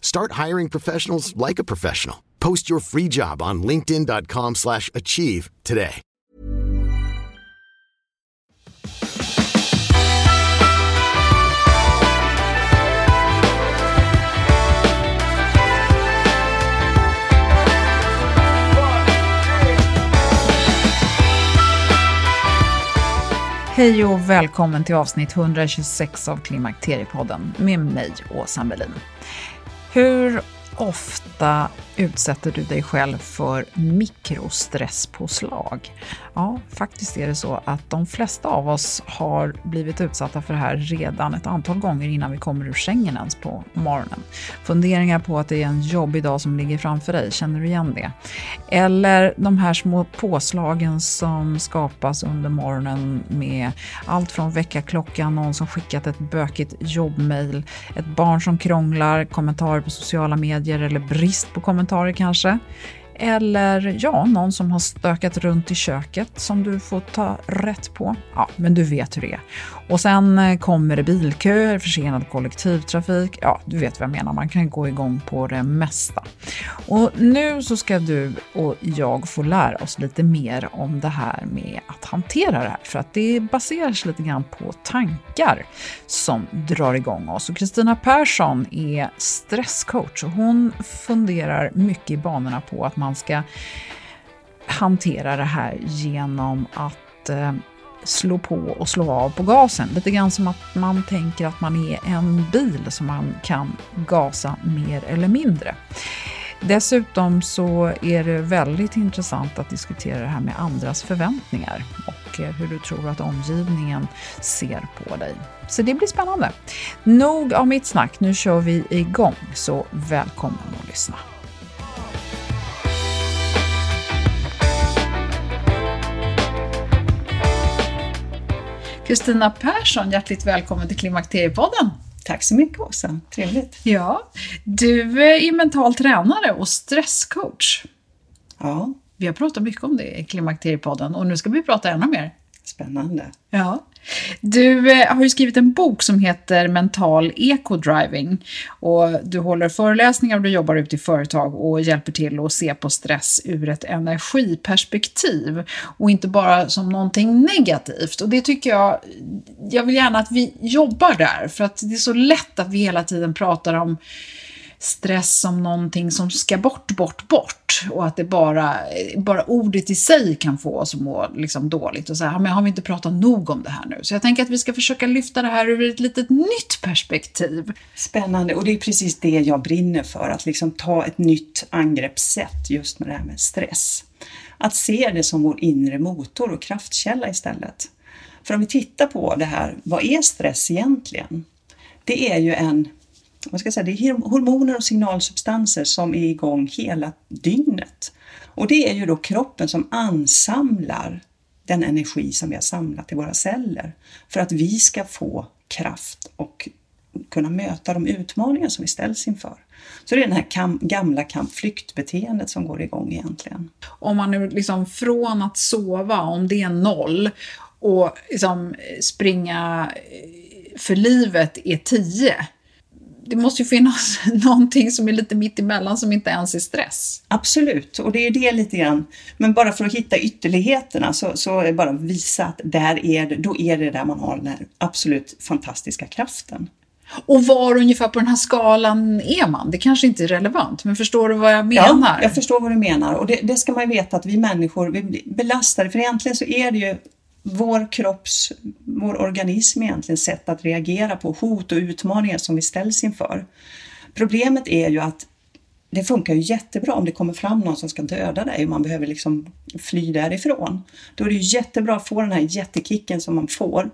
Start hiring professionals like a professional. Post your free job on linkedin.com/achieve slash achieve today. Hej och välkommen till avsnitt 126 av Klimakteriepodden med mig, Åsa Melin. Hur ofta utsätter du dig själv för mikrostresspåslag? Ja, faktiskt är det så att de flesta av oss har blivit utsatta för det här redan ett antal gånger innan vi kommer ur sängen ens på morgonen. Funderingar på att det är en jobbig dag som ligger framför dig, känner du igen det? Eller de här små påslagen som skapas under morgonen med allt från väckarklockan, någon som skickat ett bökigt jobbmail, ett barn som krånglar, kommentarer på sociala medier eller brist på kommentarer kanske. Eller ja, någon som har stökat runt i köket som du får ta rätt på. Ja, men du vet hur det är. Och sen eh, kommer det bilköer, försenad kollektivtrafik. Ja, du vet vad jag menar. Man kan gå igång på det mesta. Och nu så ska du och jag få lära oss lite mer om det här med att hantera det här. För att det baseras lite grann på tankar som drar igång oss. Och Kristina Persson är stresscoach och hon funderar mycket i banorna på att man ska hantera det här genom att eh, slå på och slå av på gasen. Lite grann som att man tänker att man är en bil som man kan gasa mer eller mindre. Dessutom så är det väldigt intressant att diskutera det här med andras förväntningar och eh, hur du tror att omgivningen ser på dig. Så det blir spännande. Nog av mitt snack, nu kör vi igång, så välkommen att lyssna. Kristina Persson, hjärtligt välkommen till Klimakteriepodden. Tack så mycket Åsa, trevligt. Ja, du är mental tränare och stresscoach. Ja. Vi har pratat mycket om det i Klimakteriepodden och nu ska vi prata ännu mer. Spännande. Ja. Du eh, har ju skrivit en bok som heter Mental Eco-driving. Och du håller föreläsningar och du jobbar ute i företag och hjälper till att se på stress ur ett energiperspektiv. Och inte bara som någonting negativt. Och det tycker jag, jag vill gärna att vi jobbar där. För att det är så lätt att vi hela tiden pratar om stress som någonting som ska bort, bort, bort. Och att det bara, bara ordet i sig kan få oss att må liksom dåligt. Och så här, men har vi inte pratat nog om det här nu? Så jag tänker att vi ska försöka lyfta det här ur ett litet nytt perspektiv. Spännande, och det är precis det jag brinner för. Att liksom ta ett nytt angreppssätt just med det här med stress. Att se det som vår inre motor och kraftkälla istället. För om vi tittar på det här, vad är stress egentligen? Det är ju en vad ska jag säga, det är hormoner och signalsubstanser som är igång hela dygnet. Och det är ju då kroppen som ansamlar den energi som vi har samlat i våra celler för att vi ska få kraft och kunna möta de utmaningar som vi ställs inför. Så det är det här kamp, gamla kampflyktbeteendet som går igång egentligen. Om man nu liksom från att sova, om det är noll, och liksom springa eh, för livet är tio... Det måste ju finnas någonting som är lite mitt emellan som inte ens är stress. Absolut, och det är det lite grann. Men bara för att hitta ytterligheterna så, så är bara visa att där är det, då är det där man har den här absolut fantastiska kraften. Och var ungefär på den här skalan är man? Det kanske inte är relevant, men förstår du vad jag menar? Ja, jag förstår vad du menar. Och det, det ska man ju veta att vi människor, vi blir belastade, för egentligen så är det ju vår kropps, vår organism egentligen sätt att reagera på hot och utmaningar som vi ställs inför. Problemet är ju att det funkar ju jättebra om det kommer fram någon som ska döda dig och man behöver liksom fly därifrån. Då är det ju jättebra att få den här jättekicken som man får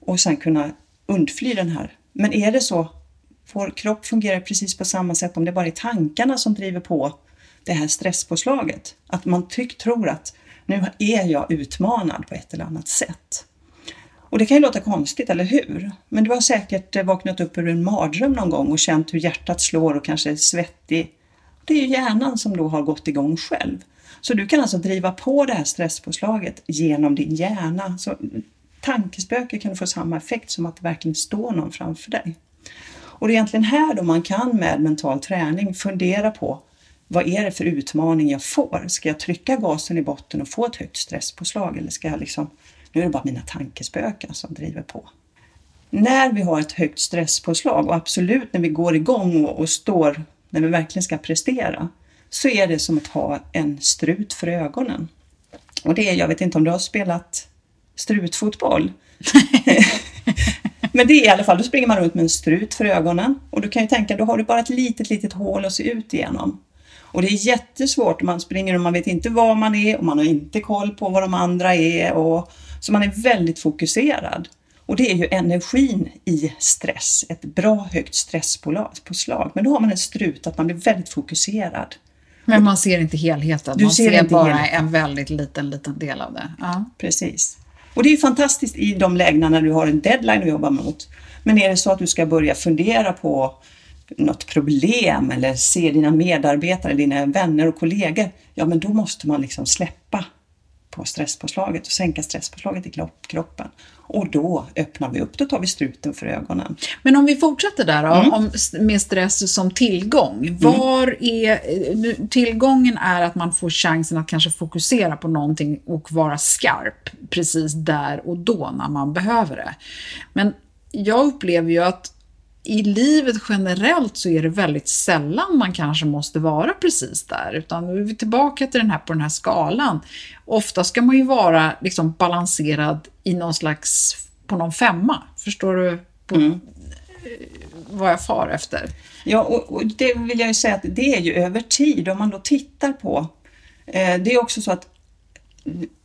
och sen kunna undfly den här. Men är det så, vår kropp fungerar precis på samma sätt om det bara är tankarna som driver på det här stresspåslaget. Att man tyck, tror att nu är jag utmanad på ett eller annat sätt. Och det kan ju låta konstigt, eller hur? Men du har säkert eh, vaknat upp ur en mardröm någon gång och känt hur hjärtat slår och kanske är svettig. Det är ju hjärnan som då har gått igång själv. Så du kan alltså driva på det här stresspåslaget genom din hjärna. Så tankespöke kan få samma effekt som att det verkligen står någon framför dig. Och det är egentligen här då man kan med mental träning fundera på vad är det för utmaning jag får? Ska jag trycka gasen i botten och få ett högt stresspåslag eller ska jag liksom, nu är det bara mina tankespöken som driver på. När vi har ett högt stresspåslag och absolut när vi går igång och, och står, när vi verkligen ska prestera, så är det som att ha en strut för ögonen. Och det är, jag vet inte om du har spelat strutfotboll? Men det är i alla fall, då springer man runt med en strut för ögonen och du kan ju tänka, då har du bara ett litet, litet hål att se ut igenom. Och det är jättesvårt om man springer och man vet inte var man är och man har inte koll på var de andra är. Och, så man är väldigt fokuserad. Och det är ju energin i stress, ett bra högt stresspåslag. Men då har man en strut, att man blir väldigt fokuserad. Men man ser inte helheten, du man ser, ser, bara helheten. en väldigt liten, liten del av det. Ja. Precis. Och det är fantastiskt i de lägena när du har en deadline att jobba mot. Men är det så att du ska börja fundera på något problem eller se dina medarbetare, dina vänner och kollegor, ja men då måste man liksom släppa på stresspåslaget och sänka stresspåslaget i kroppen. Och då öppnar vi upp, då tar vi struten för ögonen. Men om vi fortsätter där då, Mm. om, med stress som tillgång. Var är, nu, tillgången är att man får chansen att kanske fokusera på någonting och vara skarp precis där och då när man behöver det. Men jag upplever ju att i livet generellt så är det väldigt sällan man kanske måste vara precis där, utan nu är vi tillbaka till den här, på den här skalan. Ofta ska man ju vara liksom balanserad i någon slags, på någon femma. Förstår du på, Mm. eh, vad jag far efter? Ja, och, och det vill jag ju säga att det är ju över tid om man då tittar på. Eh, det är också så att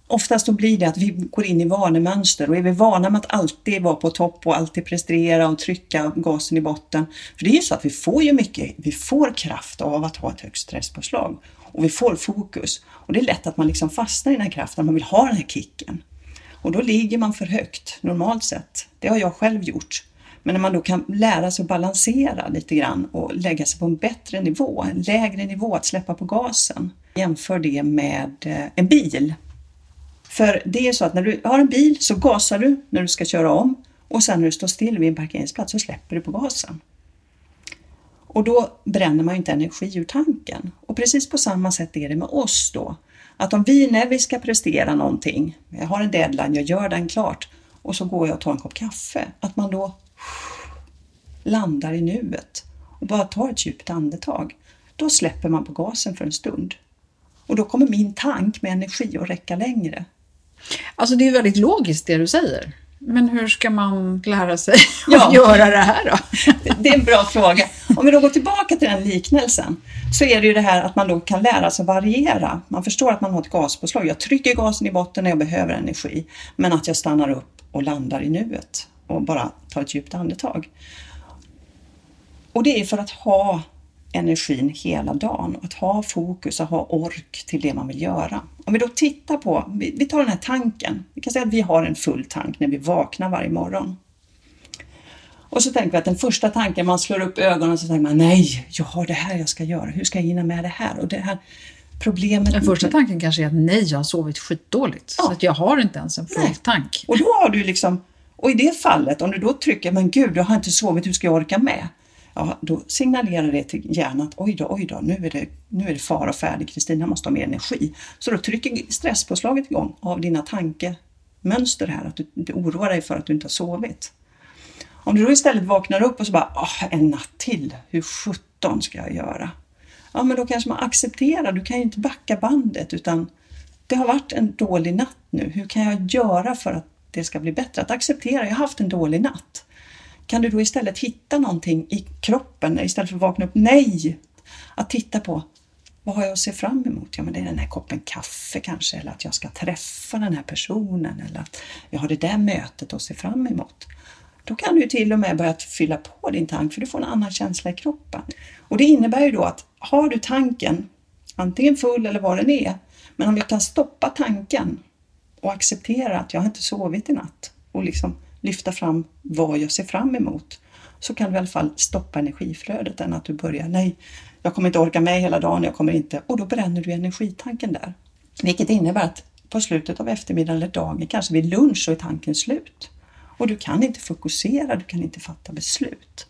oftast då blir det att vi går in i vanemönster och är vi vana med att alltid vara på topp och alltid prestera och trycka gasen i botten. För det är ju så att vi får ju mycket, vi får kraft av att ha ett högt stresspåslag och vi får fokus. Och det är lätt att man liksom fastnar i den här kraften, man vill ha den här kicken. Och då ligger man för högt normalt sett. Det har jag själv gjort. Men när man då kan lära sig att balansera lite grann och lägga sig på en bättre nivå, en lägre nivå, att släppa på gasen. Jämför det med eh, en bil. För det är så att när du har en bil så gasar du när du ska köra om och sen när du står still vid en parkeringsplats så släpper du på gasen. Och då bränner man ju inte energi ur tanken. Och precis på samma sätt är det med oss då. Att om vi, när vi ska prestera någonting, jag har en deadline, jag gör den klart och så går jag och tar en kopp kaffe, att man då landar i nuet och bara tar ett djupt andetag. Då släpper man på gasen för en stund. Och då kommer min tank med energi att räcka längre. Alltså det är väldigt logiskt det du säger. Men hur ska man lära sig Ja. att göra det här då? Det är en bra fråga. Om vi då går tillbaka till den liknelsen så är det ju det här att man då kan lära sig variera. Man förstår att man har ett gaspåslag. Jag trycker gasen i botten när jag behöver energi, men att jag stannar upp och landar i nuet och bara tar ett djupt andetag. Och det är för att ha energin hela dagen, att ha fokus och ha ork till det man vill göra. Om vi då tittar på, vi tar den här tanken. Vi kan säga att vi har en full tank när vi vaknar varje morgon. Och så tänker vi att den första tanken, man slår upp ögonen och så tänker man nej, jag har det här jag ska göra, hur ska jag hinna med det här? Och det här Problemet... Den första tanken kanske är att nej, jag har sovit skitdåligt. Ja. Så att jag har inte ens en full nej. tank. Och då har du liksom, och i det fallet, om du då trycker, men gud, jag har inte sovit, hur ska jag orka med? Ja, då signalerar det till hjärnan att oj då, oj då, nu är det, nu är det fara färdig, Kristina måste ha mer energi. Så då trycker stresspåslaget igång av dina tankemönster här, att du, du oroar dig för att du inte har sovit. Om du då istället vaknar upp och så bara, oh, en natt till, hur sjutton ska jag göra? Ja, men då kanske man accepterar, du kan ju inte backa bandet utan det har varit en dålig natt nu. Hur kan jag göra för att det ska bli bättre? Att acceptera, jag har haft en dålig natt. Kan du då istället hitta någonting i kroppen istället för att vakna upp? Nej! Att titta på vad har jag att se fram emot? Ja, men det är den här koppen kaffe kanske, eller att jag ska träffa den här personen, eller att jag har det där mötet att se fram emot. Då kan du till och med börja fylla på din tank för du får en annan känsla i kroppen. Och det innebär ju då att har du tanken, antingen full eller vad den är, men om jag kan stoppa tanken och acceptera att jag inte sovit i natt och liksom lyfta fram vad jag ser fram emot så kan du i alla fall stoppa energiflödet än att du börjar, nej, jag kommer inte orka med hela dagen, jag kommer inte, och då bränner du energitanken där. Vilket innebär att på slutet av eftermiddagen eller dagen, kanske vid lunch, så är tanken slut. Och du kan inte fokusera, du kan inte fatta beslut.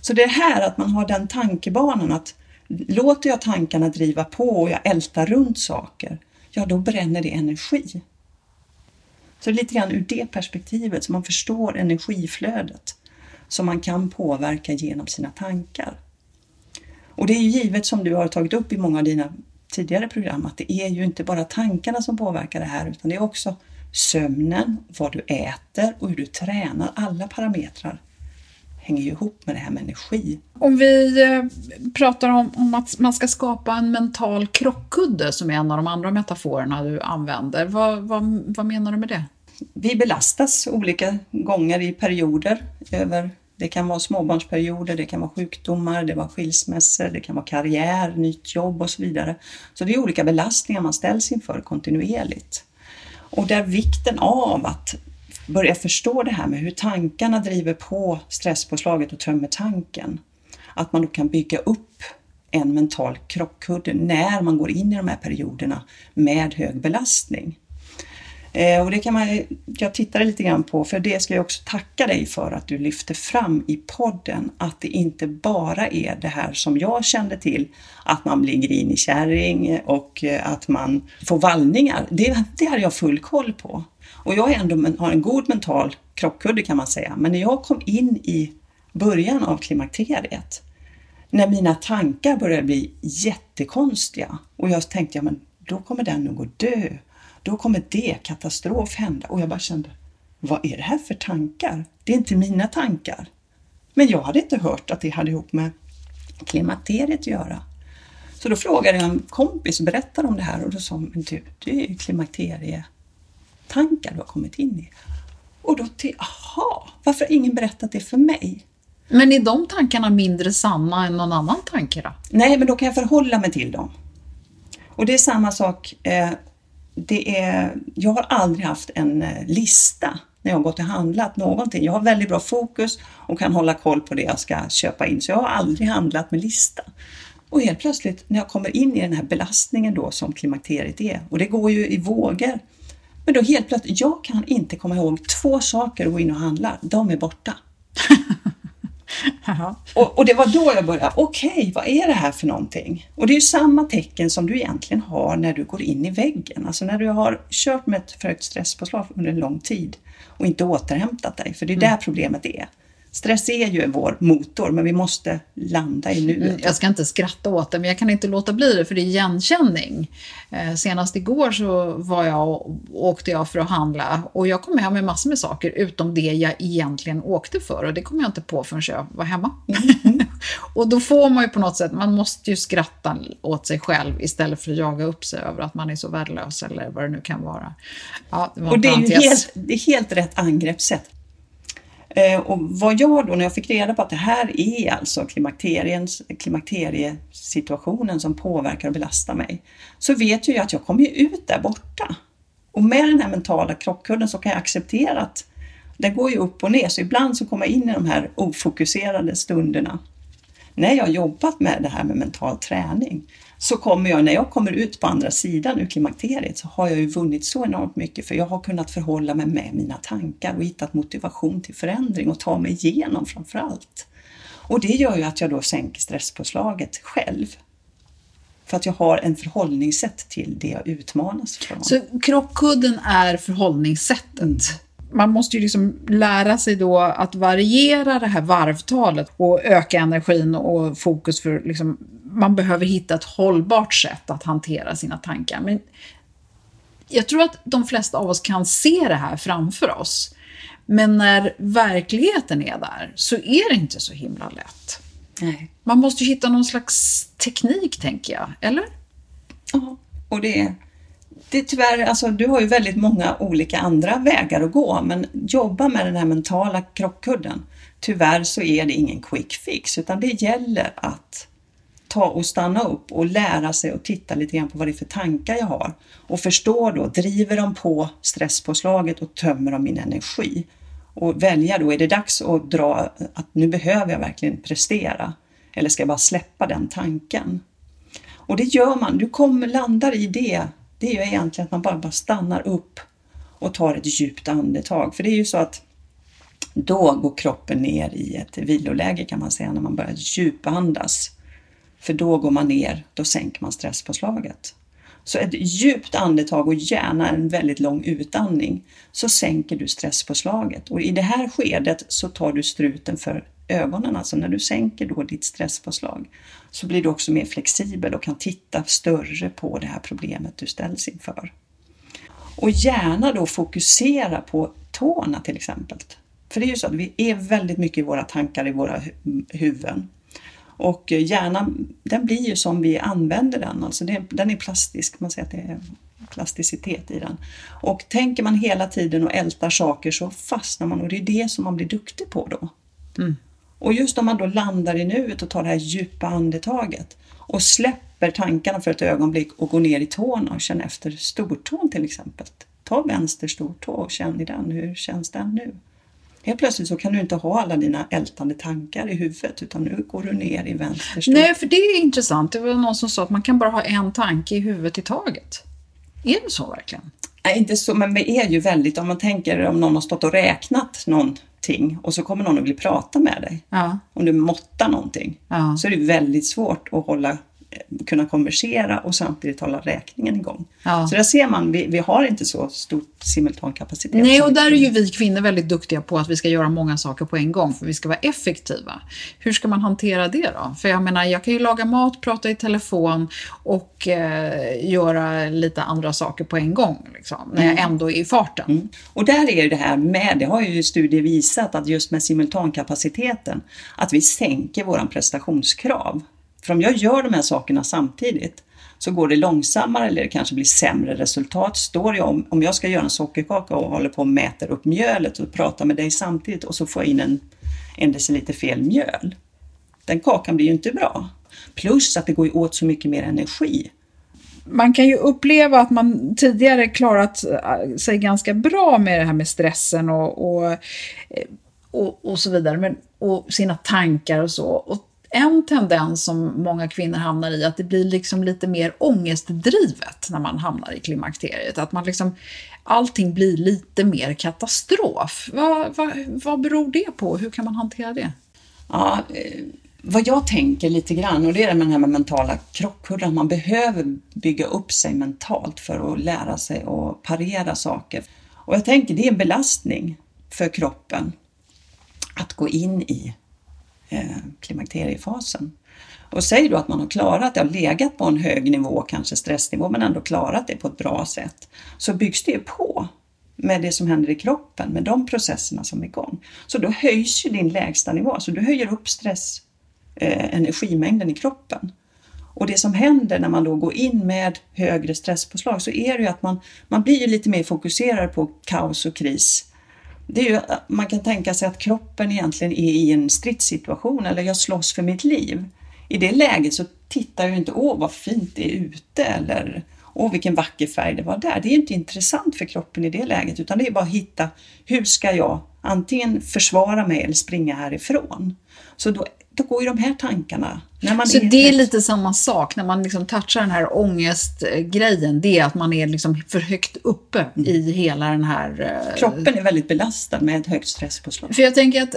Så det är här att man har den tankebanan att låter jag tankarna driva på och jag ältar runt saker, ja då bränner det energi. Så det är lite grann ur det perspektivet som man förstår energiflödet som man kan påverka genom sina tankar. Och det är ju givet som du har tagit upp i många av dina tidigare program att det är ju inte bara tankarna som påverkar det här utan det är också sömnen, vad du äter och hur du tränar. Alla parametrar hänger ju ihop med det här med energi. Om vi eh, pratar om, om att man ska skapa en mental krockkudde som är en av de andra metaforerna du använder. Vad, vad, vad menar du med det? Vi belastas olika gånger i perioder. Över, det kan vara småbarnsperioder, det kan vara sjukdomar, det var skilsmässor, det kan vara karriär, nytt jobb och så vidare. Så det är olika belastningar man ställs inför kontinuerligt. Och där vikten av att börja förstå det här med hur tankarna driver på stresspåslaget och tömmer tanken. Att man då kan bygga upp en mental krockkudde när man går in i de här perioderna med hög belastning. Eh, och det kan man, jag tittade lite grann på, för det ska jag också tacka dig för att du lyfter fram i podden att det inte bara är det här som jag kände till, att man blir grinig kärring och eh, att man får vallningar. Det, det hade jag full koll på. Och jag ändå, har en god mental krockkudde kan man säga, men när jag kom in i början av klimakteriet, när mina tankar började bli jättekonstiga och jag tänkte, ja men då kommer den nog att dö då kommer det katastrof hända. Och jag bara kände, vad är det här för tankar? Det är inte mina tankar. Men jag hade inte hört att det hade ihop med klimakteriet att göra. Så då frågade jag en kompis och berättade om det här och då sa hon, men du, det är ju klimakterietankar du har kommit in i. Och då till, aha, varför har ingen berättat det för mig? Men är de tankarna mindre sanna än någon annan tanke då? Nej, men då kan jag förhålla mig till dem. Och det är samma sak eh, det är, jag har aldrig haft en eh, lista när jag gått och handlat någonting. Jag har väldigt bra fokus och kan hålla koll på det jag ska köpa in. Så jag har aldrig handlat med lista. Och helt plötsligt när jag kommer in i den här belastningen då som klimakteriet är, och det går ju i vågor. Men då helt plötsligt, jag kan inte komma ihåg två saker att gå in och handla. De är borta. och, och, det var då jag började, okej, okay, vad är det här för någonting? Och det är ju samma tecken som du egentligen har när du går in i väggen. Alltså när du har kört med ett för högt stresspåslag under en lång tid och inte återhämtat dig, för det är mm. där problemet är. Stress är ju vår motor, men vi måste landa i nuet. Jag ska inte skratta åt det, men jag kan inte låta bli det, för det är igenkänning. Eh, senast igår så var jag åkte jag för att handla och jag kom hem med massor med saker utom det jag egentligen åkte för och det kom jag inte på förrän jag var hemma. Mm. och då får man ju på något sätt, man måste ju skratta åt sig själv istället för att jaga upp sig över att man är så värdelös eller vad det nu kan vara. Ja, det och det är ju helt, det är helt rätt angreppssätt. Eh, och vad jag då, när jag fick reda på att det här är alltså klimakteriesituationen som påverkar och belastar mig, så vet jag ju att jag kommer ut där borta. Och med den här mentala krockkudden så kan jag acceptera att det går ju upp och ner, så ibland så kommer jag in i de här ofokuserade stunderna när jag jobbat med det här med mental träning så kommer jag, när jag kommer ut på andra sidan ur klimakteriet så har jag ju vunnit så enormt mycket för jag har kunnat förhålla mig med mina tankar och hittat motivation till förändring och ta mig igenom framför allt. Och det gör ju att jag då sänker stresspåslaget själv. För att jag har en förhållningssätt till det jag utmanas från. Så krockkudden är förhållningssättet? man måste ju liksom lära sig då att variera det här varvtalet och öka energin och fokus för liksom, man behöver hitta ett hållbart sätt att hantera sina tankar. Men jag tror att de flesta av oss kan se det här framför oss. Men när verkligheten är där så är det inte så himla lätt. Nej. Man måste hitta någon slags teknik, tänker jag. Eller? Ja, och det det är tyvärr, alltså, du har ju väldigt många olika andra vägar att gå, men jobba med den här mentala krockkudden. Tyvärr så är det ingen quick fix, utan det gäller att ta och stanna upp och lära sig och titta lite grann på vad det är för tankar jag har. Och förstå då, driver de på stresspåslaget och tömmer de min energi? Och välja då, är det dags att dra att nu behöver jag verkligen prestera? Eller ska jag bara släppa den tanken? Och det gör man, du kommer landar i det det är ju egentligen att man bara, bara stannar upp och tar ett djupt andetag. För det är ju så att då går kroppen ner i ett viloläge kan man säga när man börjar djupandas. För då går man ner, då sänker man stresspåslaget. Så ett djupt andetag och gärna en väldigt lång utandning så sänker du stresspåslaget. Och i det här skedet så tar du struten för ögonen, alltså när du sänker då ditt stresspåslag, så blir du också mer flexibel och kan titta större på det här problemet du ställs inför. Och gärna då fokusera på tårna till exempel. För det är ju så att vi är väldigt mycket i våra tankar i våra huvuden. Och hjärnan, den blir ju som vi använder den, alltså den är plastisk, man säger att det är plasticitet i den. Och tänker man hela tiden och ältar saker så fastnar man och det är det som man blir duktig på då. Mm. Och just om man då landar i nuet och tar det här djupa andetaget och släpper tankarna för ett ögonblick och går ner i tårna och känner efter stortån till exempel. Ta vänster stortå och känn i den, hur känns den nu? Helt plötsligt så kan du inte ha alla dina ältande tankar i huvudet utan nu går du ner i vänster stortå. Nej, för det är intressant. Det var någon som sa att man kan bara ha en tanke i huvudet i taget. Är det så verkligen? Nej, inte så, men det är ju väldigt, om man tänker om någon har stått och räknat någon någonting och så kommer någon och vill prata med dig. Ja. Om du måttar någonting ja. så är det väldigt svårt att hålla kunna konversera och samtidigt hålla räkningen igång. Ja. Så där ser man, vi, vi har inte så stor simultankapacitet. Nej, och där är ju vi kvinnor väldigt duktiga på att vi ska göra många saker på en gång för vi ska vara effektiva. Hur ska man hantera det då? För jag menar, jag kan ju laga mat, prata i telefon och eh, göra lite andra saker på en gång liksom, när jag mm. ändå är i farten. Mm. Och där är det här med, det har ju studier visat att just med simultankapaciteten, att vi sänker våran prestationskrav. För om jag gör de här sakerna samtidigt så går det långsammare eller det kanske blir sämre resultat. Står jag om, om jag ska göra en sockerkaka och håller på och mäter upp mjölet och pratar med dig samtidigt och så får jag in en, en deciliter fel mjöl. Den kakan blir ju inte bra. Plus att det går åt så mycket mer energi. Man kan ju uppleva att man tidigare klarat äh, sig ganska bra med det här med stressen och, och, eh, och, och så vidare, men, och sina tankar och så. Och en tendens som många kvinnor hamnar i, att det blir liksom lite mer ångestdrivet när man hamnar i klimakteriet. Att man liksom, allting blir lite mer katastrof. Vad, vad, vad beror det på? Hur kan man hantera det? Ja, eh, vad jag tänker lite grann, och det är det den här med mentala krockkudden, man behöver bygga upp sig mentalt för att lära sig att parera saker. Och jag tänker det är en belastning för kroppen att gå in i Eh, klimakteriefasen. Och säg då att man har klarat det, har legat på en hög nivå, kanske stressnivå, men ändå klarat det på ett bra sätt, så byggs det ju på med det som händer i kroppen, med de processerna som är igång. Så då höjs ju din lägsta nivå, så du höjer upp stress, eh, energimängden i kroppen. Och det som händer när man då går in med högre stresspåslag så är det ju att man, man blir ju lite mer fokuserad på kaos och kris det är ju, man kan tänka sig att kroppen egentligen är i en stridssituation eller jag slåss för mitt liv. I det läget så tittar jag inte, åh vad fint det är ute eller åh vilken vacker färg det var där. Det är inte intressant för kroppen i det läget utan det är bara att hitta, hur ska jag antingen försvara mig eller springa härifrån? Så då, då går ju de här tankarna. Så är det är lite samma sak när man liksom touchar den här ångestgrejen. Det är att man är liksom för högt uppe mm. i hela den här... Eh, Kroppen är väldigt belastad med ett högt stresspåslag. För jag tänker att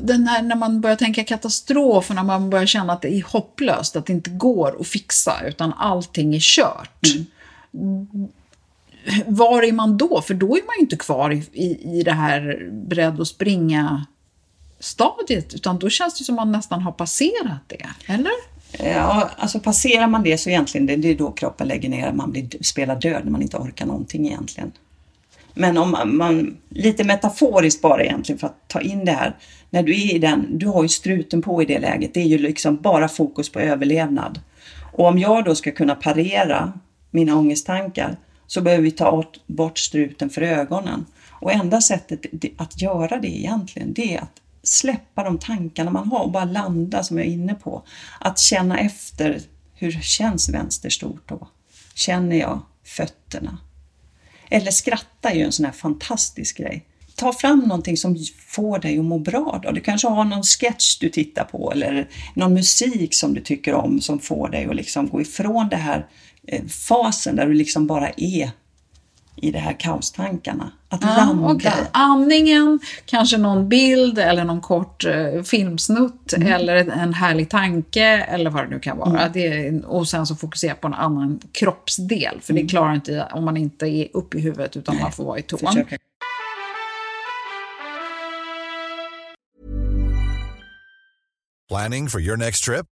den här, när man börjar tänka katastrof och när man börjar känna att det är hopplöst, att det inte går att fixa utan allting är kört. Mm. Var är man då? För då är man ju inte kvar i, i, i det här beredd att springa stadiet, utan då känns det som att man nästan har passerat det, eller? Ja, alltså passerar man det så egentligen det, det är då kroppen lägger ner, man blir, spelar död när man inte orkar någonting egentligen. Men om man, man, lite metaforiskt bara egentligen för att ta in det här. När du är i den, du har ju struten på i det läget. Det är ju liksom bara fokus på överlevnad. Och om jag då ska kunna parera mina ångesttankar så behöver vi ta bort struten för ögonen. Och enda sättet att göra det egentligen, det är att släppa de tankarna man har och bara landa som jag är inne på. Att känna efter, hur känns vänster stort då? Känner jag fötterna? Eller skratta är ju en sån här fantastisk grej. Ta fram någonting som får dig att må bra då. Du kanske har någon sketch du tittar på eller någon musik som du tycker om som får dig att liksom gå ifrån den här eh, fasen där du liksom bara är i de här kaostankarna. Att ja, landa. Okay. Andningen, kanske någon bild eller någon kort eh, filmsnutt mm. eller en härlig tanke eller vad det nu kan vara. Mm. Det, och sen så fokusera på en annan kroppsdel, för mm. det klarar inte om man inte är uppe i huvudet utan Nej. man får vara i tån. Försöka. Planning for your next trip?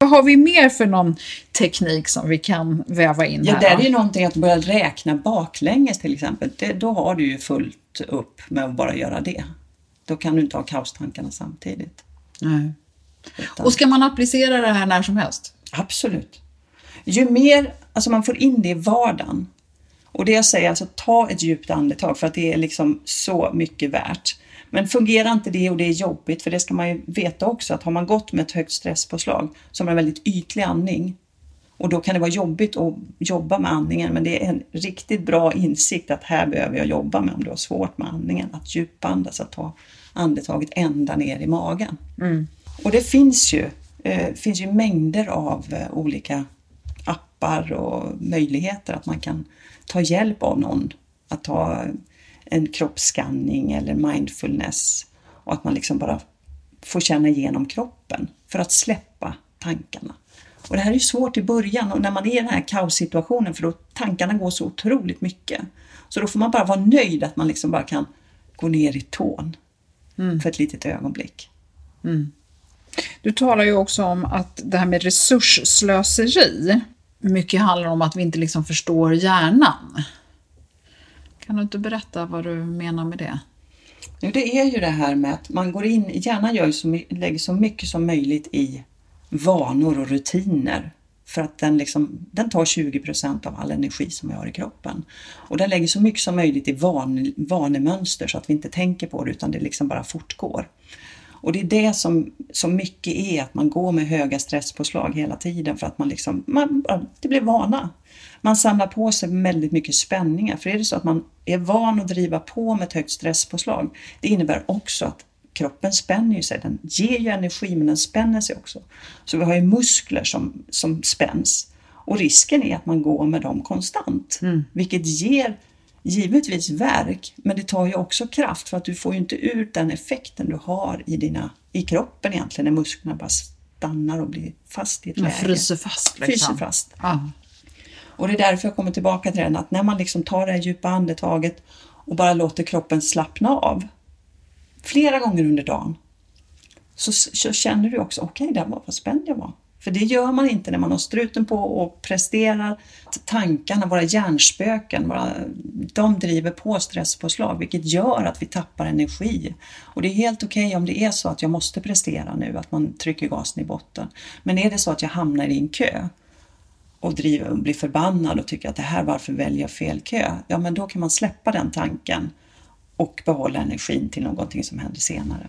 Vad har vi mer för någon teknik som vi kan väva in ja, här? Ja, det är ju någonting att börja räkna baklänges till exempel. Det, då har du ju fullt upp med att bara göra det. Då kan du inte ha kaostankarna samtidigt. Nej. Utan... Och ska man applicera det här när som helst? Absolut. Ju mer, alltså man får in det i vardagen. Och det jag säger, alltså ta ett djupt andetag för att det är liksom så mycket värt. Men fungerar inte det och det är jobbigt, för det ska man ju veta också att har man gått med ett högt stresspåslag så har man en väldigt ytlig andning och då kan det vara jobbigt att jobba med andningen men det är en riktigt bra insikt att här behöver jag jobba med om du har svårt med andningen. Att djupandas, att ta andetaget ända ner i magen. Mm. Och det finns ju, eh, finns ju mängder av eh, olika appar och möjligheter att man kan ta hjälp av någon att ta en kroppsskanning eller mindfulness och att man liksom bara får känna igenom kroppen för att släppa tankarna. Och det här är svårt i början och när man är i den här kaossituationen för då tankarna går så otroligt mycket. Så då får man bara vara nöjd att man liksom bara kan gå ner i tån mm. för ett litet ögonblick. Mm. Du talar ju också om att det här med resursslöseri, mycket handlar om att vi inte liksom förstår hjärnan. Kan du inte berätta vad du menar med det? Jo, det är ju det här med att man går in, hjärnan gör så, lägger så mycket som möjligt i vanor och rutiner för att den, liksom, den tar 20 procent av all energi som vi har i kroppen. Och den lägger så mycket som möjligt i van, vanemönster så att vi inte tänker på det utan det liksom bara fortgår. Och det är det som som mycket är, att man går med höga stresspåslag hela tiden för att man liksom, man, det blir vana. Man samlar på sig väldigt mycket spänningar. För är det så att man är van att driva på med ett högt stresspåslag, det innebär också att kroppen spänner sig. Den ger ju energi men den spänner sig också. Så vi har ju muskler som, som spänns. Och risken är att man går med dem konstant, mm. vilket ger givetvis verk, men det tar ju också kraft för att du får ju inte ut den effekten du har i, dina, i kroppen egentligen när musklerna bara stannar och blir fast i ett läge. Fryser fast. Liksom. Fryser fast. Ah. Och det är därför jag kommer tillbaka till den att när man liksom tar det här djupa andetaget och bara låter kroppen slappna av flera gånger under dagen så, så känner du också, okej, okay, där var vad spänd jag var. För det gör man inte när man har struten på och presterar. Tankarna, våra hjärnspöken, våra, de driver på stresspåslag vilket gör att vi tappar energi. Och det är helt okej okay om det är så att jag måste prestera nu, att man trycker gasen i botten. Men är det så att jag hamnar i en kö och driver, blir förbannad och tycker att det här, varför väljer jag fel kö? Ja, men då kan man släppa den tanken och behålla energin till någonting som händer senare.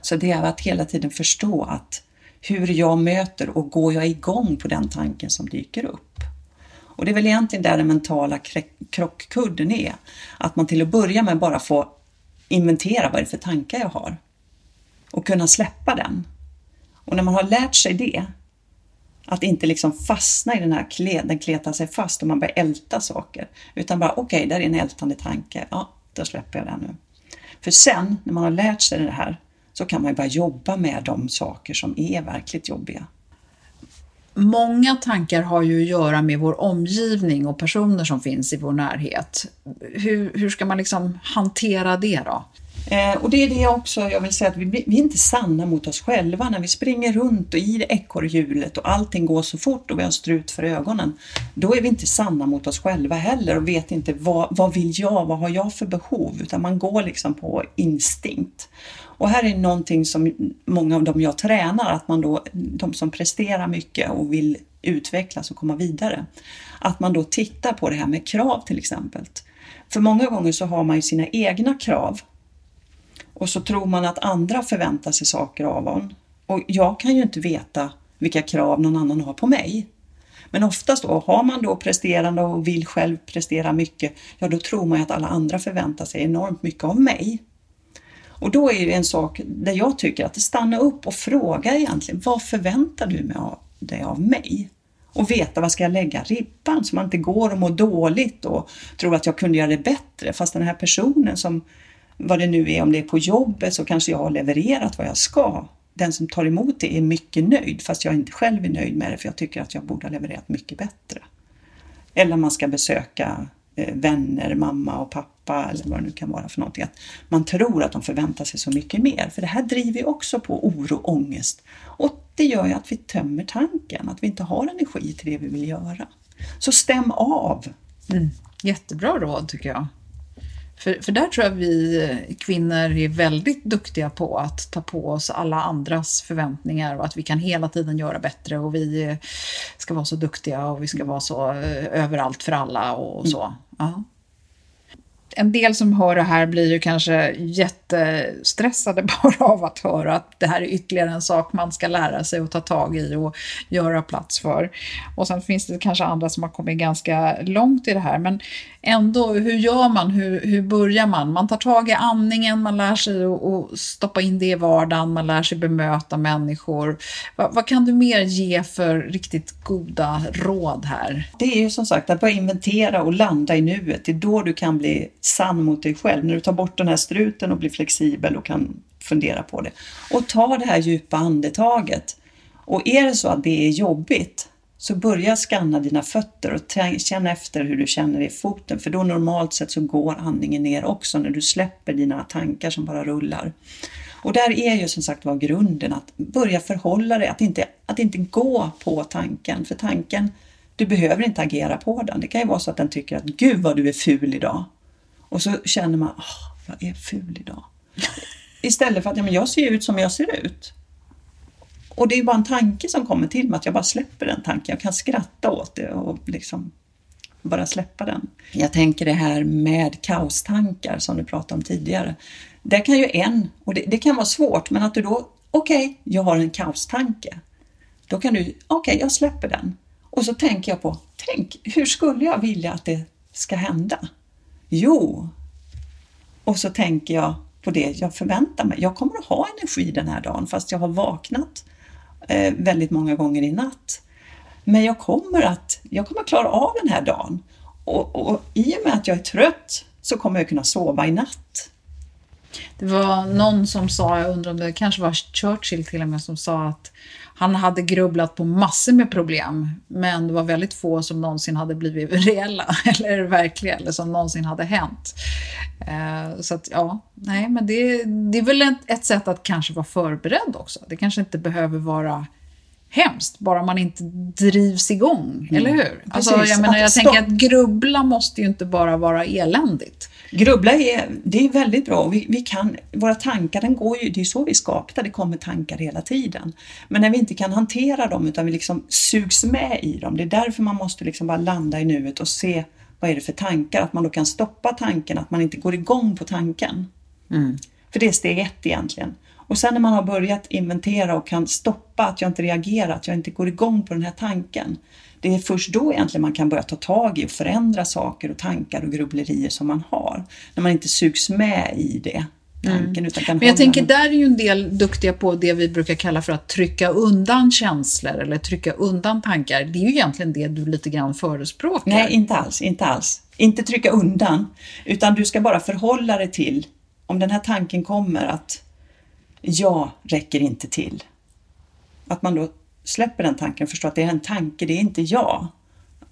Så det är att hela tiden förstå att hur jag möter och går jag igång på den tanken som dyker upp. Och det är väl egentligen där den mentala krockkudden är. Att man till att börja med bara får inventera vad det är för tankar jag har och kunna släppa den. Och när man har lärt sig det, att inte liksom fastna i den här, den kletar sig fast och man börjar älta saker, utan bara okej, okay, där är en ältande tanke, ja, då släpper jag den nu. För sen, när man har lärt sig det här, så kan man börja jobba med de saker som är verkligt jobbiga. Många tankar har ju att göra med vår omgivning och personer som finns i vår närhet. Hur, hur ska man liksom hantera det då? Eh, och det är det också jag vill säga att vi, vi är inte sanna mot oss själva när vi springer runt och i ekorrhjulet och allting går så fort och vi har strut för ögonen. Då är vi inte sanna mot oss själva heller och vet inte vad, vad vill jag, vad har jag för behov, utan man går liksom på instinkt. Och här är någonting som många av dem jag tränar, att man då, de som presterar mycket och vill utvecklas och komma vidare, att man då tittar på det här med krav till exempel. För många gånger så har man ju sina egna krav och så tror man att andra förväntar sig saker av en. Och jag kan ju inte veta vilka krav någon annan har på mig. Men oftast då, har man då presterande och vill själv prestera mycket, ja då tror man ju att alla andra förväntar sig enormt mycket av mig. Och då är det en sak där jag tycker att stanna upp och fråga egentligen, vad förväntar du dig av mig? Och veta var ska jag lägga ribban så man inte går och mår dåligt och tror att jag kunde göra det bättre fast den här personen som vad det nu är, om det är på jobbet så kanske jag har levererat vad jag ska. Den som tar emot det är mycket nöjd fast jag inte själv är nöjd med det för jag tycker att jag borde ha levererat mycket bättre. Eller man ska besöka eh, vänner, mamma och pappa eller vad det nu kan vara för någonting. Att man tror att de förväntar sig så mycket mer för det här driver ju också på oro och ångest. Och det gör ju att vi tömmer tanken, att vi inte har energi till det vi vill göra. Så stäm av! Mm. Jättebra råd tycker jag. För, för där tror jag vi kvinnor är väldigt duktiga på att ta på oss alla andras förväntningar och att vi kan hela tiden göra bättre och vi ska vara så duktiga och vi ska vara så eh, överallt för alla och så. Mm. Ja en del som hör det här blir ju kanske jättestressade bara av att höra att det här är ytterligare en sak man ska lära sig och ta tag i och göra plats för. Och sen finns det kanske andra som har kommit ganska långt i det här, men ändå, hur gör man? Hur, hur börjar man? Man tar tag i andningen, man lär sig att stoppa in det i vardagen, man lär sig bemöta människor. Va, vad kan du mer ge för riktigt goda råd här? Det är ju som sagt att börja inventera och landa i nuet. Det är då du kan bli sann mot dig själv. När du tar bort den här struten och blir flexibel och kan fundera på det. Och ta det här djupa andetaget. Och är det så att det är jobbigt så börja skanna dina fötter och känna efter hur du känner i foten för då normalt sett så går andningen ner också när du släpper dina tankar som bara rullar. Och där är ju som sagt var grunden att börja förhålla dig, att inte, att inte gå på tanken. För tanken, du behöver inte agera på den. Det kan ju vara så att den tycker att Gud vad du är ful idag. Och så känner man, oh, jag är ful idag? Istället för att ja, men jag ser ut som jag ser ut. Och det är bara en tanke som kommer till mig, att jag bara släpper den tanken. Jag kan skratta åt det och liksom bara släppa den. Jag tänker det här med kaostankar som du pratade om tidigare. Det kan ju en, och det, det kan vara svårt, men att du då, okej, okay, jag har en kaostanke. Då kan du, okej, okay, jag släpper den. Och så tänker jag på, tänk, hur skulle jag vilja att det ska hända? Jo, och så tänker jag på det jag förväntar mig. Jag kommer att ha energi den här dagen fast jag har vaknat eh, väldigt många gånger i natt. Men jag kommer att jag kommer klara av den här dagen och, och i och med att jag är trött så kommer jag kunna sova i natt. Det var någon som sa, jag undrar om det kanske var Churchill till och med, som sa att han hade grubblat på massor med problem, men det var väldigt få som någonsin hade blivit reella eller verkliga eller som någonsin hade hänt. Eh, så att ja, nej, men det, det är väl ett, sätt att kanske vara förberedd också. Det kanske inte behöver vara hemskt, bara man inte drivs igång, mm. eller hur? Alltså, jag menar, jag tänker att grubbla måste ju inte bara vara eländigt. Grubbla är, det är väldigt bra. Vi, vi kan, våra tankar, den går ju, det är så vi skapar, det kommer tankar hela tiden. Men när vi inte kan hantera dem utan vi liksom sugs med i dem, det är därför man måste liksom bara landa i nuet och se vad är det för tankar, att man då kan stoppa tanken, att man inte går igång på tanken. Mm. För det är steg ett egentligen. Och sen när man har börjat inventera och kan stoppa att jag inte reagerar, att jag inte går igång på den här tanken, det är först då egentligen man kan börja ta tag i och förändra saker och tankar och grubblerier som man har. När man inte sugs med i det. Tanken, mm. Men jag tänker, där är ju en del duktiga på det vi brukar kalla för att trycka undan känslor eller trycka undan tankar. Det är ju egentligen det du lite grann förespråkar. Nej, inte alls. Inte alls. Inte trycka undan, utan du ska bara förhålla dig till om den här tanken kommer att jag räcker inte till. Att man då släpper den tanken och förstår att det är en tanke, det är inte jag.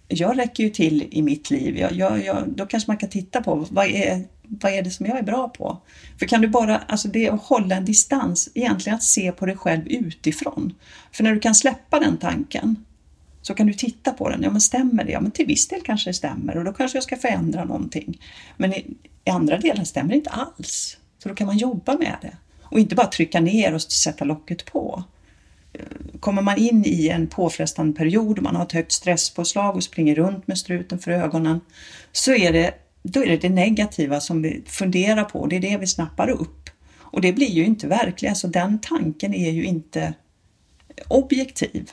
Jag räcker ju till i mitt liv. Jag, jag, jag, då kanske man kan titta på vad är, vad är det som jag är bra på? För kan du bara, alltså det är att hålla en distans, egentligen att se på dig själv utifrån. För när du kan släppa den tanken så kan du titta på den. Ja, men stämmer det? Ja, men till viss del kanske det stämmer och då kanske jag ska förändra någonting. Men i, i andra delar stämmer det inte alls. Så då kan man jobba med det och inte bara trycka ner och sätta locket på kommer man in i en påfrestande period, man har ett högt stresspåslag och springer runt med struten för ögonen, så är det, då är det det negativa som vi funderar på, det är det vi snappar upp. Och det blir ju inte verkligt, alltså den tanken är ju inte objektiv.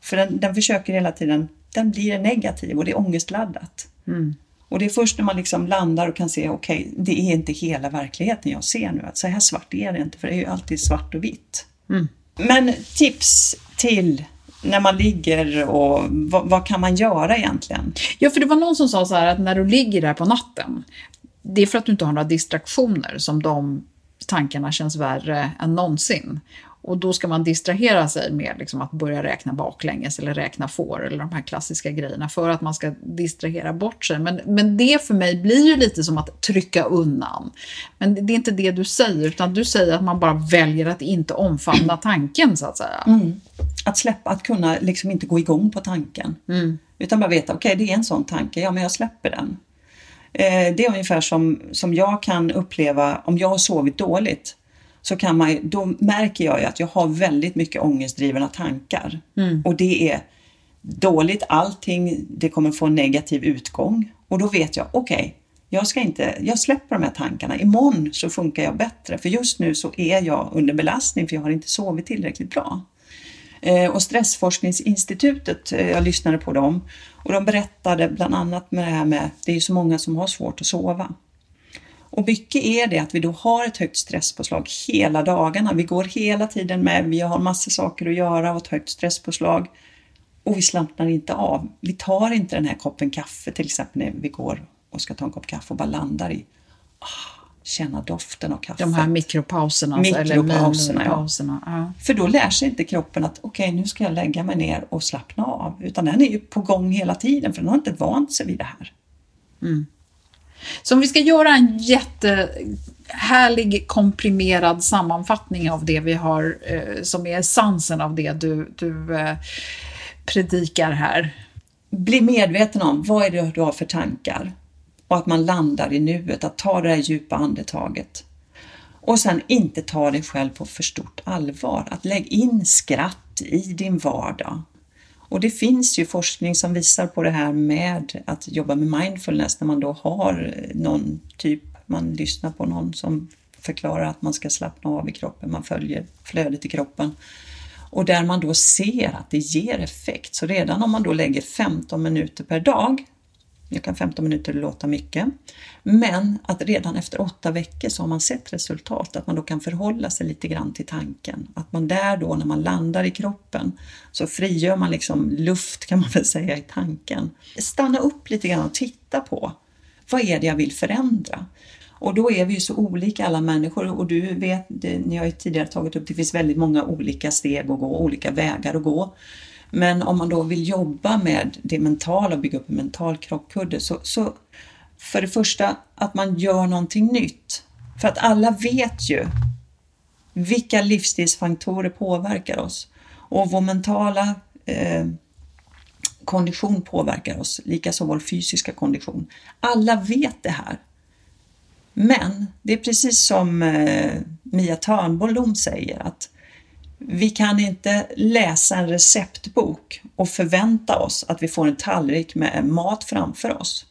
För den, den försöker hela tiden, den blir negativ och det är ångestladdat. Mm. Och det är först när man liksom landar och kan se, okej, okay, det är inte hela verkligheten jag ser nu, att så här svart är det inte, för det är ju alltid svart och vitt. Mm. Men tips till när man ligger och vad, vad, kan man göra egentligen? Ja, för det var någon som sa så här att när du ligger där på natten, det är för att du inte har några distraktioner som de tankarna känns värre än någonsin. Och då ska man distrahera sig med liksom att börja räkna baklänges eller räkna får eller de här klassiska grejerna för att man ska distrahera bort sig. Men, men det för mig blir ju lite som att trycka undan. Men det är inte det du säger, utan du säger att man bara väljer att inte omfamna tanken så att säga. Mm. Att släppa, att kunna liksom inte gå igång på tanken. Mm. Utan bara veta, okej okay, det är en sån tanke, ja men jag släpper den. Eh, det är ungefär som, som jag kan uppleva om jag har sovit dåligt så kan man, då märker jag ju att jag har väldigt mycket ångestdrivna tankar. Mm. Och det är dåligt, allting, det kommer få en negativ utgång. Och då vet jag, okej, okay, jag ska inte, jag släpper de här tankarna. Imorgon så funkar jag bättre, för just nu så är jag under belastning för jag har inte sovit tillräckligt bra. Eh, och Stressforskningsinstitutet, eh, jag lyssnade på dem och de berättade bland annat med det här med, det är ju så många som har svårt att sova. Och mycket är det att vi då har ett högt stresspåslag hela dagarna. Vi går hela tiden med, vi har massor saker att göra och ett högt stresspåslag och vi slappnar inte av. Vi tar inte den här koppen kaffe till exempel när vi går och ska ta en kopp kaffe och bara landar i känna doften av kaffet. De här mikropauserna. alltså, Mikropauserna, ja. pauserna, ja. För då lär sig inte kroppen att okej, nu ska jag lägga mig ner och slappna av. Utan den är ju på gång hela tiden för den har inte vant sig vid det här. Så om vi ska göra en jättehärlig komprimerad sammanfattning av det vi har, eh, som är essensen av det du, du eh, predikar här. Bli medveten om vad är det du har för tankar och att man landar i nuet, att ta det där djupa andetaget. Och sen inte ta dig själv på för stort allvar, att lägg in skratt i din vardag. Och det finns ju forskning som visar på det här med att jobba med mindfulness när man då har någon typ, man lyssnar på någon som förklarar att man ska slappna av i kroppen, man följer flödet i kroppen. Och där man då ser att det ger effekt. Så redan om man då lägger 15 minuter per dag, jag kan 15 minuter låta mycket, men att redan efter åtta veckor så har man sett resultat, att man då kan förhålla sig lite grann till tanken. Att man där då när man landar i kroppen så frigör man liksom luft kan man väl säga i tanken. Stanna upp lite grann och titta på vad är det jag vill förändra? Och då är vi ju så olika alla människor och du vet, det, ni har ju tidigare tagit upp, det finns väldigt många olika steg att gå, olika vägar att gå. Men om man då vill jobba med det mentala och bygga upp en mental krockkudde så, så för det första att man gör någonting nytt. För att alla vet ju vilka livsstilsfaktorer påverkar oss och vår mentala eh, kondition påverkar oss, likaså vår fysiska kondition. Alla vet det här. Men det är precis som eh, Mia Törnblom säger att vi kan inte läsa en receptbok och förvänta oss att vi får en tallrik med mat framför oss.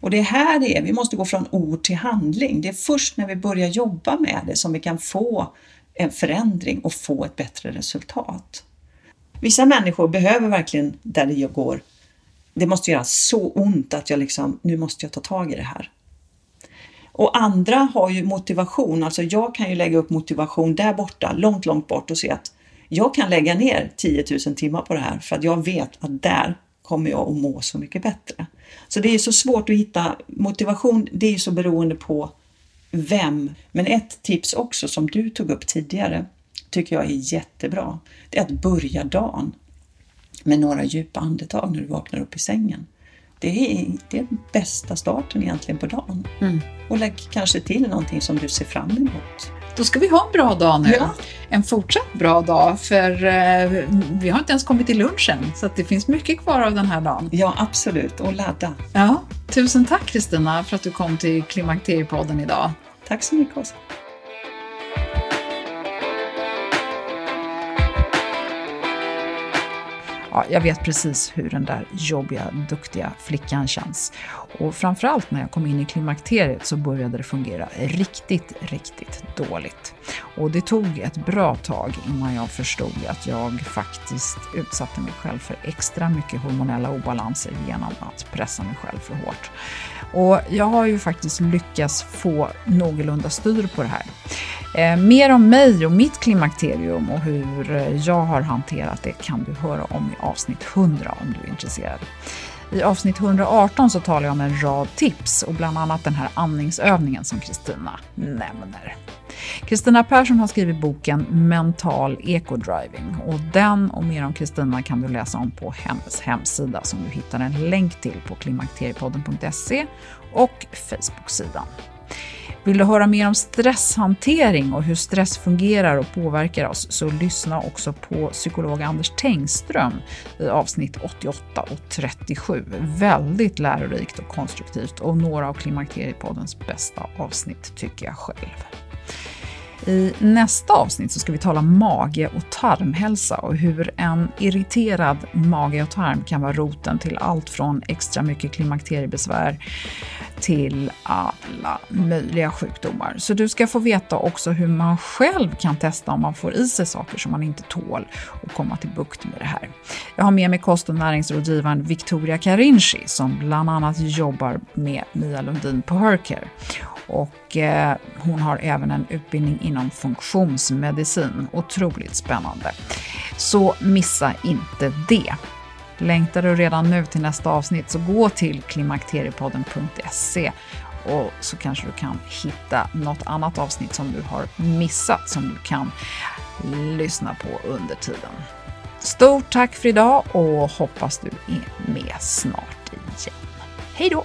Och det är här det är, vi måste gå från ord till handling. Det är först när vi börjar jobba med det som vi kan få en förändring och få ett bättre resultat. Vissa människor behöver verkligen där det går, det måste göra så ont att jag liksom, nu måste jag ta tag i det här. Och andra har ju motivation, alltså jag kan ju lägga upp motivation där borta, långt, långt bort och se att jag kan lägga ner 10 000 timmar på det här för att jag vet att där kommer jag att må så mycket bättre. Så det är så svårt att hitta motivation, det är så beroende på vem. Men ett tips också som du tog upp tidigare tycker jag är jättebra. Det är att börja dagen med några djupa andetag när du vaknar upp i sängen. Det är, det är bästa starten egentligen på dagen. Och lägg kanske till någonting som du ser fram emot. Då ska vi ha en bra dag nu. Ja. En fortsatt bra dag, för eh, vi har inte ens kommit till lunchen, så att det finns mycket kvar av den här dagen. Ja, absolut. Och ladda. Ja, tusen tack Kristina för att du kom till Klimakteriepodden idag. Tack så mycket Åsa. Ja, jag vet precis hur den där jobbiga, duktiga flickan känns. Och framförallt när jag kom in i klimakteriet så började det fungera riktigt, riktigt dåligt. Och det tog ett bra tag innan jag förstod att jag faktiskt utsatte mig själv för extra mycket hormonella obalanser genom att pressa mig själv för hårt. Och jag har ju faktiskt lyckats få någorlunda styr på det här. Eh, mer om mig och mitt klimakterium och hur jag har hanterat det kan du höra om i avsnitt 100 om du är intresserad. I avsnitt 118 så talar jag om en rad tips och bland annat den här andningsövningen som Kristina nämner. Kristina Persson har skrivit boken Mental Ecodriving och den och mer om Kristina kan du läsa om på hennes hemsida som du hittar en länk till på klimakteriepodden.se och Facebook-sidan. Vill du höra mer om stresshantering och hur stress fungerar och påverkar oss så lyssna också på psykolog Anders Tengström i avsnitt 88 och 37. Väldigt lärorikt och konstruktivt och några av Klimakteriepoddens bästa avsnitt tycker jag själv. I nästa avsnitt så ska vi tala mage och tarmhälsa och hur en irriterad mage och tarm kan vara roten till allt från extra mycket klimakteriebesvär till alla möjliga sjukdomar. Så du ska få veta också hur man själv kan testa om man får i sig saker som man inte tål och komma till bukt med det här. Jag har med mig kost och näringsrådgivaren Victoria Karinci som bland annat jobbar med Mia Lundin på Hercare. Och eh, hon har även en utbildning inom funktionsmedicin. Otroligt spännande. Så missa inte det. Längtar du redan nu till nästa avsnitt så gå till klimakteriepodden.se Och så kanske du kan hitta något annat avsnitt som du har missat som du kan lyssna på under tiden. Stort tack för idag och hoppas du är med snart igen. Hej då!